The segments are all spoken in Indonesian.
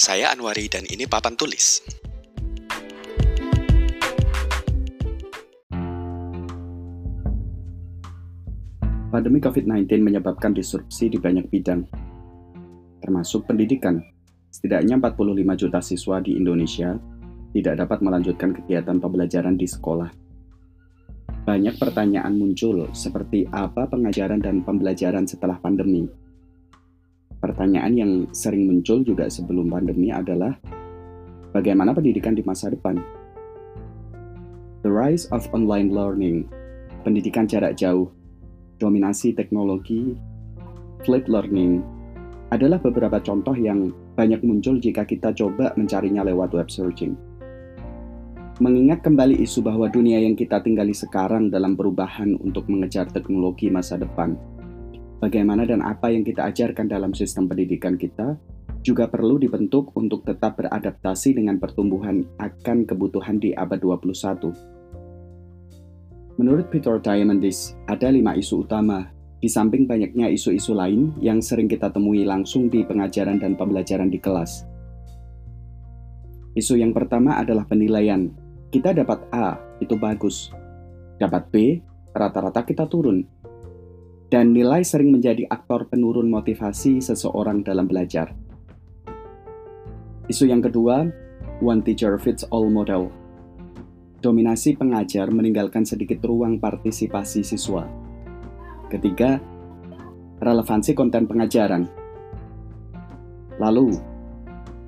Saya Anwari dan ini papan tulis. Pandemi COVID-19 menyebabkan disrupsi di banyak bidang, termasuk pendidikan. Setidaknya 45 juta siswa di Indonesia tidak dapat melanjutkan kegiatan pembelajaran di sekolah. Banyak pertanyaan muncul seperti apa pengajaran dan pembelajaran setelah pandemi. Pertanyaan yang sering muncul juga sebelum pandemi adalah bagaimana pendidikan di masa depan? The rise of online learning, pendidikan jarak jauh, dominasi teknologi, flipped learning, adalah beberapa contoh yang banyak muncul jika kita coba mencarinya lewat web searching. Mengingat kembali isu bahwa dunia yang kita tinggali sekarang dalam perubahan untuk mengejar teknologi masa depan, bagaimana dan apa yang kita ajarkan dalam sistem pendidikan kita juga perlu dibentuk untuk tetap beradaptasi dengan pertumbuhan akan kebutuhan di abad 21 Menurut Peter Diamandis, ada lima isu utama, di samping banyaknya isu-isu lain yang sering kita temui langsung di pengajaran dan pembelajaran di kelas. Isu yang pertama adalah penilaian. Kita dapat A, itu bagus. Dapat B, rata-rata kita turun. Dan nilai sering menjadi aktor penurun motivasi seseorang dalam belajar. Isu yang kedua, one teacher fits all model dominasi pengajar meninggalkan sedikit ruang partisipasi siswa. Ketiga, relevansi konten pengajaran. Lalu,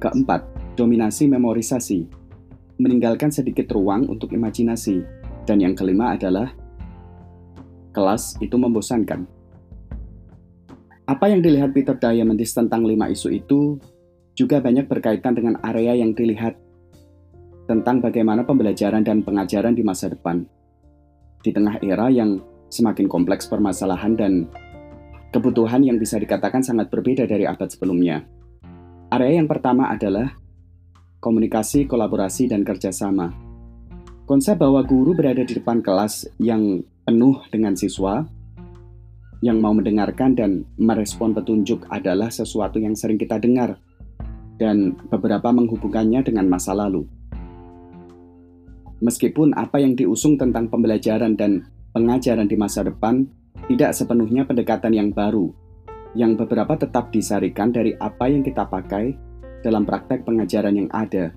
keempat, dominasi memorisasi, meninggalkan sedikit ruang untuk imajinasi. Dan yang kelima adalah kelas itu membosankan. Apa yang dilihat Peter Diamandis tentang lima isu itu juga banyak berkaitan dengan area yang dilihat tentang bagaimana pembelajaran dan pengajaran di masa depan. Di tengah era yang semakin kompleks permasalahan dan kebutuhan yang bisa dikatakan sangat berbeda dari abad sebelumnya. Area yang pertama adalah komunikasi, kolaborasi, dan kerjasama. Konsep bahwa guru berada di depan kelas yang penuh dengan siswa, yang mau mendengarkan dan merespon petunjuk adalah sesuatu yang sering kita dengar, dan beberapa menghubungkannya dengan masa lalu. Meskipun apa yang diusung tentang pembelajaran dan pengajaran di masa depan tidak sepenuhnya pendekatan yang baru, yang beberapa tetap disarikan dari apa yang kita pakai dalam praktek pengajaran yang ada.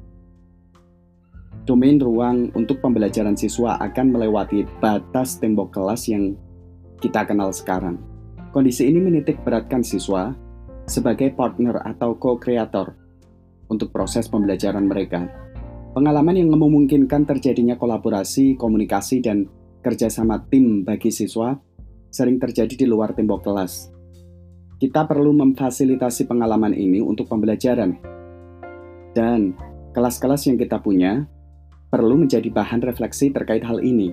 Domain ruang untuk pembelajaran siswa akan melewati batas tembok kelas yang kita kenal sekarang. Kondisi ini menitik beratkan siswa sebagai partner atau co-kreator untuk proses pembelajaran mereka. Pengalaman yang memungkinkan terjadinya kolaborasi, komunikasi, dan kerjasama tim bagi siswa sering terjadi di luar tembok kelas. Kita perlu memfasilitasi pengalaman ini untuk pembelajaran. Dan kelas-kelas yang kita punya perlu menjadi bahan refleksi terkait hal ini,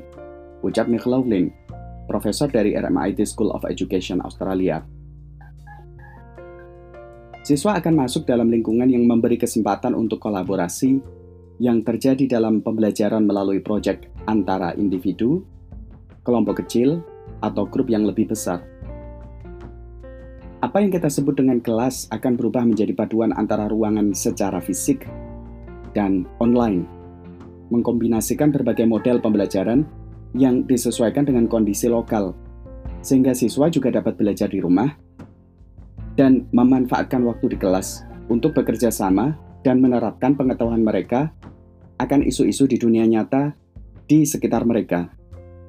ucap McLaughlin, profesor dari RMIT School of Education Australia. Siswa akan masuk dalam lingkungan yang memberi kesempatan untuk kolaborasi, yang terjadi dalam pembelajaran melalui proyek antara individu, kelompok kecil, atau grup yang lebih besar. Apa yang kita sebut dengan kelas akan berubah menjadi paduan antara ruangan secara fisik dan online, mengkombinasikan berbagai model pembelajaran yang disesuaikan dengan kondisi lokal, sehingga siswa juga dapat belajar di rumah dan memanfaatkan waktu di kelas untuk bekerja sama dan menerapkan pengetahuan mereka akan isu-isu di dunia nyata di sekitar mereka.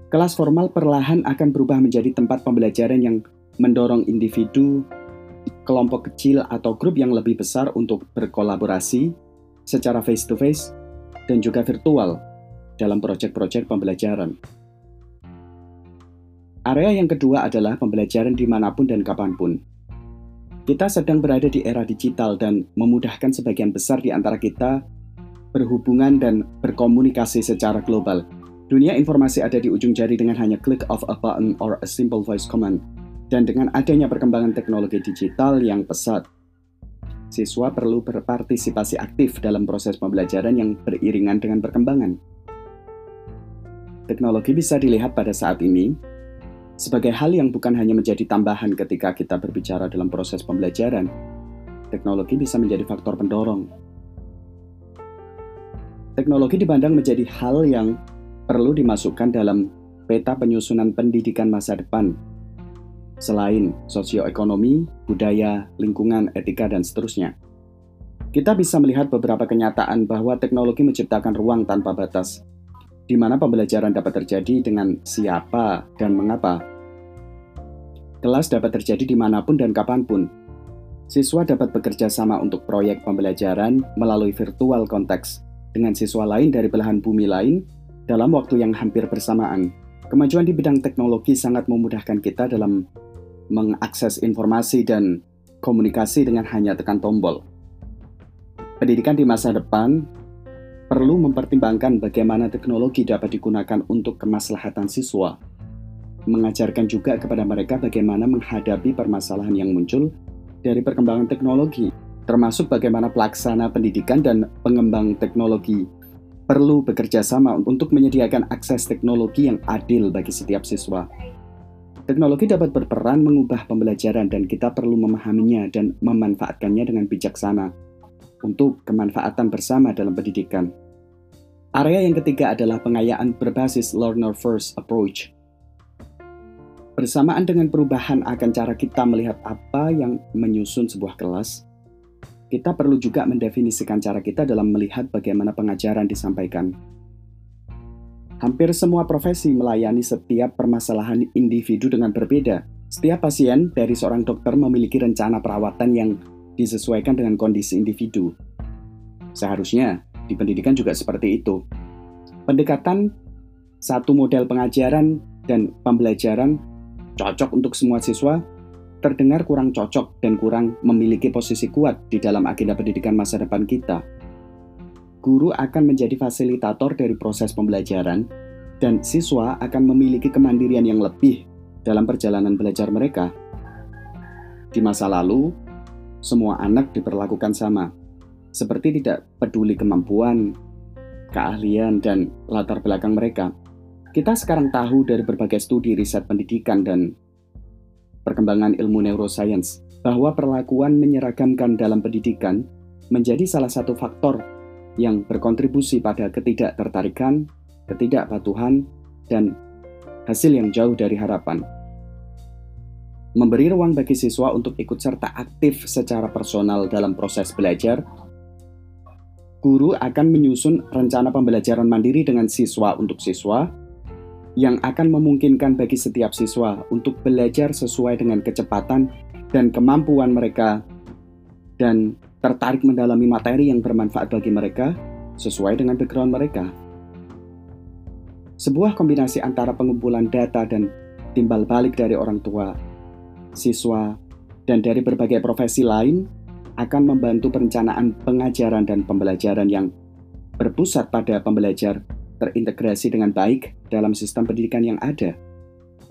Kelas formal perlahan akan berubah menjadi tempat pembelajaran yang mendorong individu, kelompok kecil, atau grup yang lebih besar untuk berkolaborasi secara face-to-face dan juga virtual dalam proyek-proyek pembelajaran. Area yang kedua adalah pembelajaran di mana pun dan kapan pun. Kita sedang berada di era digital dan memudahkan sebagian besar di antara kita berhubungan dan berkomunikasi secara global. Dunia informasi ada di ujung jari dengan hanya click of a button or a simple voice command. Dan dengan adanya perkembangan teknologi digital yang pesat, siswa perlu berpartisipasi aktif dalam proses pembelajaran yang beriringan dengan perkembangan. Teknologi bisa dilihat pada saat ini sebagai hal yang bukan hanya menjadi tambahan ketika kita berbicara dalam proses pembelajaran, teknologi bisa menjadi faktor pendorong. Teknologi dipandang menjadi hal yang perlu dimasukkan dalam peta penyusunan pendidikan masa depan. Selain sosioekonomi, budaya, lingkungan, etika, dan seterusnya. Kita bisa melihat beberapa kenyataan bahwa teknologi menciptakan ruang tanpa batas, di mana pembelajaran dapat terjadi dengan siapa dan mengapa. Kelas dapat terjadi di mana pun dan kapan pun. Siswa dapat bekerja sama untuk proyek pembelajaran melalui virtual konteks dengan siswa lain dari belahan bumi lain dalam waktu yang hampir bersamaan. Kemajuan di bidang teknologi sangat memudahkan kita dalam mengakses informasi dan komunikasi dengan hanya tekan tombol. Pendidikan di masa depan perlu mempertimbangkan bagaimana teknologi dapat digunakan untuk kemaslahatan siswa. Mengajarkan juga kepada mereka bagaimana menghadapi permasalahan yang muncul dari perkembangan teknologi termasuk bagaimana pelaksana pendidikan dan pengembang teknologi perlu bekerja sama untuk menyediakan akses teknologi yang adil bagi setiap siswa. Teknologi dapat berperan mengubah pembelajaran dan kita perlu memahaminya dan memanfaatkannya dengan bijaksana untuk kemanfaatan bersama dalam pendidikan. Area yang ketiga adalah pengayaan berbasis learner first approach. Bersamaan dengan perubahan akan cara kita melihat apa yang menyusun sebuah kelas, kita perlu juga mendefinisikan cara kita dalam melihat bagaimana pengajaran disampaikan. Hampir semua profesi melayani setiap permasalahan individu dengan berbeda. Setiap pasien dari seorang dokter memiliki rencana perawatan yang disesuaikan dengan kondisi individu. Seharusnya di pendidikan juga seperti itu. Pendekatan satu model pengajaran dan pembelajaran cocok untuk semua siswa terdengar kurang cocok dan kurang memiliki posisi kuat di dalam agenda pendidikan masa depan kita. Guru akan menjadi fasilitator dari proses pembelajaran, dan siswa akan memiliki kemandirian yang lebih dalam perjalanan belajar mereka. Di masa lalu, semua anak diperlakukan sama, seperti tidak peduli kemampuan, keahlian, dan latar belakang mereka. Kita sekarang tahu dari berbagai studi riset pendidikan dan perkembangan ilmu neuroscience bahwa perlakuan menyeragamkan dalam pendidikan menjadi salah satu faktor yang berkontribusi pada ketidaktertarikan, ketidakpatuhan, dan hasil yang jauh dari harapan. Memberi ruang bagi siswa untuk ikut serta aktif secara personal dalam proses belajar, guru akan menyusun rencana pembelajaran mandiri dengan siswa untuk siswa yang akan memungkinkan bagi setiap siswa untuk belajar sesuai dengan kecepatan dan kemampuan mereka dan tertarik mendalami materi yang bermanfaat bagi mereka sesuai dengan background mereka. Sebuah kombinasi antara pengumpulan data dan timbal balik dari orang tua, siswa, dan dari berbagai profesi lain akan membantu perencanaan pengajaran dan pembelajaran yang berpusat pada pembelajar terintegrasi dengan baik dalam sistem pendidikan yang ada.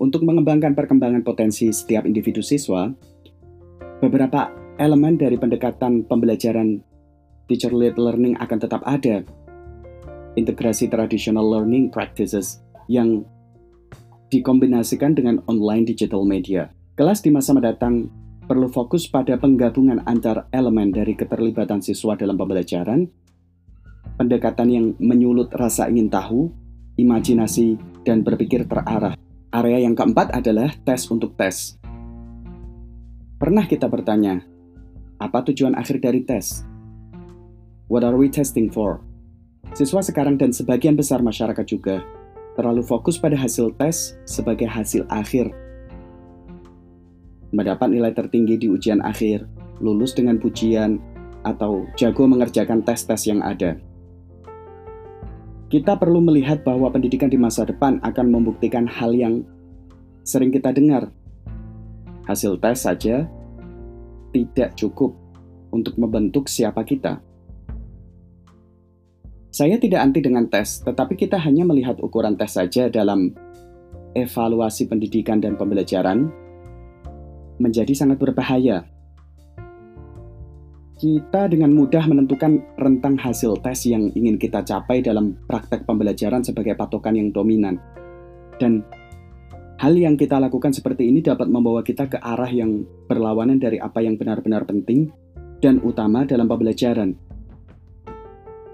Untuk mengembangkan perkembangan potensi setiap individu siswa, beberapa elemen dari pendekatan pembelajaran teacher-led learning akan tetap ada. Integrasi traditional learning practices yang dikombinasikan dengan online digital media. Kelas di masa mendatang perlu fokus pada penggabungan antar elemen dari keterlibatan siswa dalam pembelajaran pendekatan yang menyulut rasa ingin tahu, imajinasi, dan berpikir terarah. Area yang keempat adalah tes untuk tes. Pernah kita bertanya, apa tujuan akhir dari tes? What are we testing for? Siswa sekarang dan sebagian besar masyarakat juga terlalu fokus pada hasil tes sebagai hasil akhir. Mendapat nilai tertinggi di ujian akhir, lulus dengan pujian, atau jago mengerjakan tes-tes yang ada. Kita perlu melihat bahwa pendidikan di masa depan akan membuktikan hal yang sering kita dengar. Hasil tes saja tidak cukup untuk membentuk siapa kita. Saya tidak anti dengan tes, tetapi kita hanya melihat ukuran tes saja dalam evaluasi pendidikan dan pembelajaran menjadi sangat berbahaya kita dengan mudah menentukan rentang hasil tes yang ingin kita capai dalam praktek pembelajaran sebagai patokan yang dominan. Dan hal yang kita lakukan seperti ini dapat membawa kita ke arah yang berlawanan dari apa yang benar-benar penting dan utama dalam pembelajaran.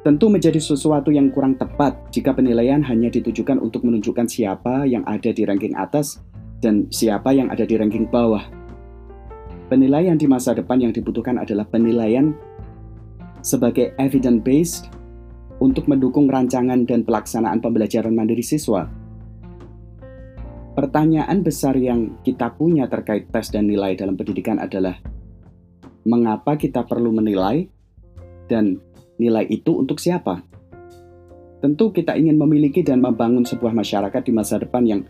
Tentu menjadi sesuatu yang kurang tepat jika penilaian hanya ditujukan untuk menunjukkan siapa yang ada di ranking atas dan siapa yang ada di ranking bawah. Penilaian di masa depan yang dibutuhkan adalah penilaian sebagai evidence-based untuk mendukung rancangan dan pelaksanaan pembelajaran mandiri siswa. Pertanyaan besar yang kita punya terkait tes dan nilai dalam pendidikan adalah mengapa kita perlu menilai dan nilai itu untuk siapa? Tentu kita ingin memiliki dan membangun sebuah masyarakat di masa depan yang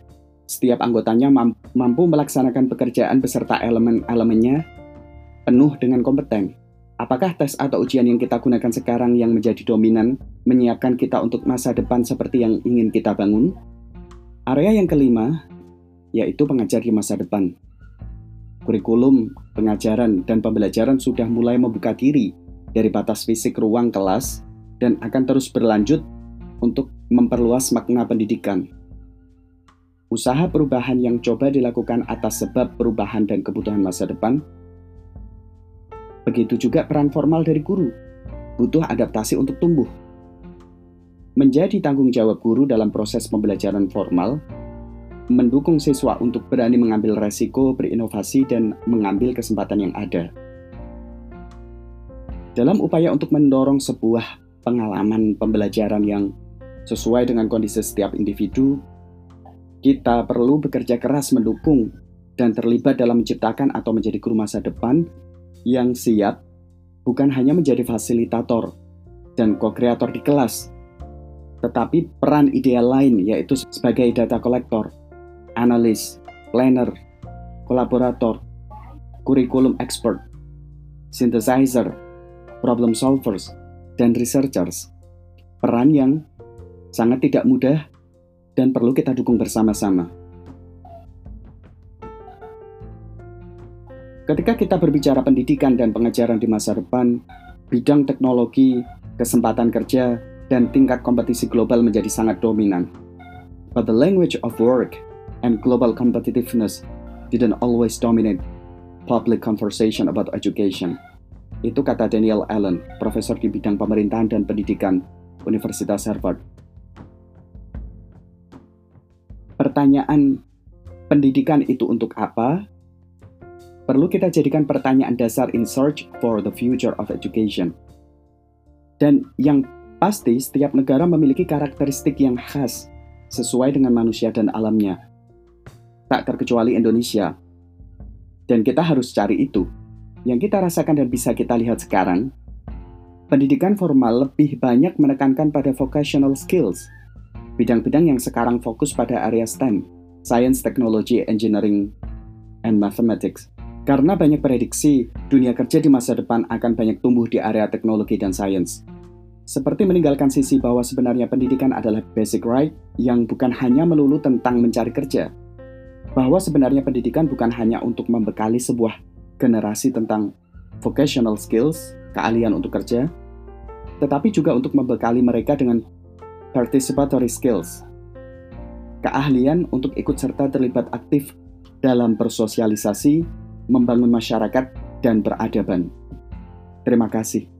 setiap anggotanya mampu melaksanakan pekerjaan beserta elemen-elemennya penuh dengan kompeten. Apakah tes atau ujian yang kita gunakan sekarang yang menjadi dominan menyiapkan kita untuk masa depan seperti yang ingin kita bangun? Area yang kelima yaitu pengajar di masa depan. Kurikulum, pengajaran, dan pembelajaran sudah mulai membuka diri dari batas fisik ruang kelas dan akan terus berlanjut untuk memperluas makna pendidikan. Usaha perubahan yang coba dilakukan atas sebab perubahan dan kebutuhan masa depan. Begitu juga peran formal dari guru, butuh adaptasi untuk tumbuh. Menjadi tanggung jawab guru dalam proses pembelajaran formal, mendukung siswa untuk berani mengambil resiko, berinovasi, dan mengambil kesempatan yang ada. Dalam upaya untuk mendorong sebuah pengalaman pembelajaran yang sesuai dengan kondisi setiap individu, kita perlu bekerja keras mendukung dan terlibat dalam menciptakan atau menjadi guru masa depan yang siap bukan hanya menjadi fasilitator dan co-kreator di kelas, tetapi peran ideal lain yaitu sebagai data kolektor, analis, planner, kolaborator, kurikulum expert, synthesizer, problem solvers, dan researchers. Peran yang sangat tidak mudah dan perlu kita dukung bersama-sama. Ketika kita berbicara pendidikan dan pengajaran di masa depan, bidang teknologi, kesempatan kerja, dan tingkat kompetisi global menjadi sangat dominan. But the language of work and global competitiveness didn't always dominate public conversation about education. Itu kata Daniel Allen, profesor di bidang pemerintahan dan pendidikan Universitas Harvard. Pertanyaan pendidikan itu untuk apa? Perlu kita jadikan pertanyaan dasar in search for the future of education. Dan yang pasti setiap negara memiliki karakteristik yang khas sesuai dengan manusia dan alamnya. Tak terkecuali Indonesia. Dan kita harus cari itu yang kita rasakan dan bisa kita lihat sekarang, pendidikan formal lebih banyak menekankan pada vocational skills, bidang-bidang yang sekarang fokus pada area STEM, Science, Technology, Engineering, and Mathematics. Karena banyak prediksi, dunia kerja di masa depan akan banyak tumbuh di area teknologi dan sains. Seperti meninggalkan sisi bahwa sebenarnya pendidikan adalah basic right yang bukan hanya melulu tentang mencari kerja, bahwa sebenarnya pendidikan bukan hanya untuk membekali sebuah generasi tentang vocational skills, keahlian untuk kerja, tetapi juga untuk membekali mereka dengan participatory skills, keahlian untuk ikut serta terlibat aktif dalam bersosialisasi, membangun masyarakat, dan beradaban. Terima kasih.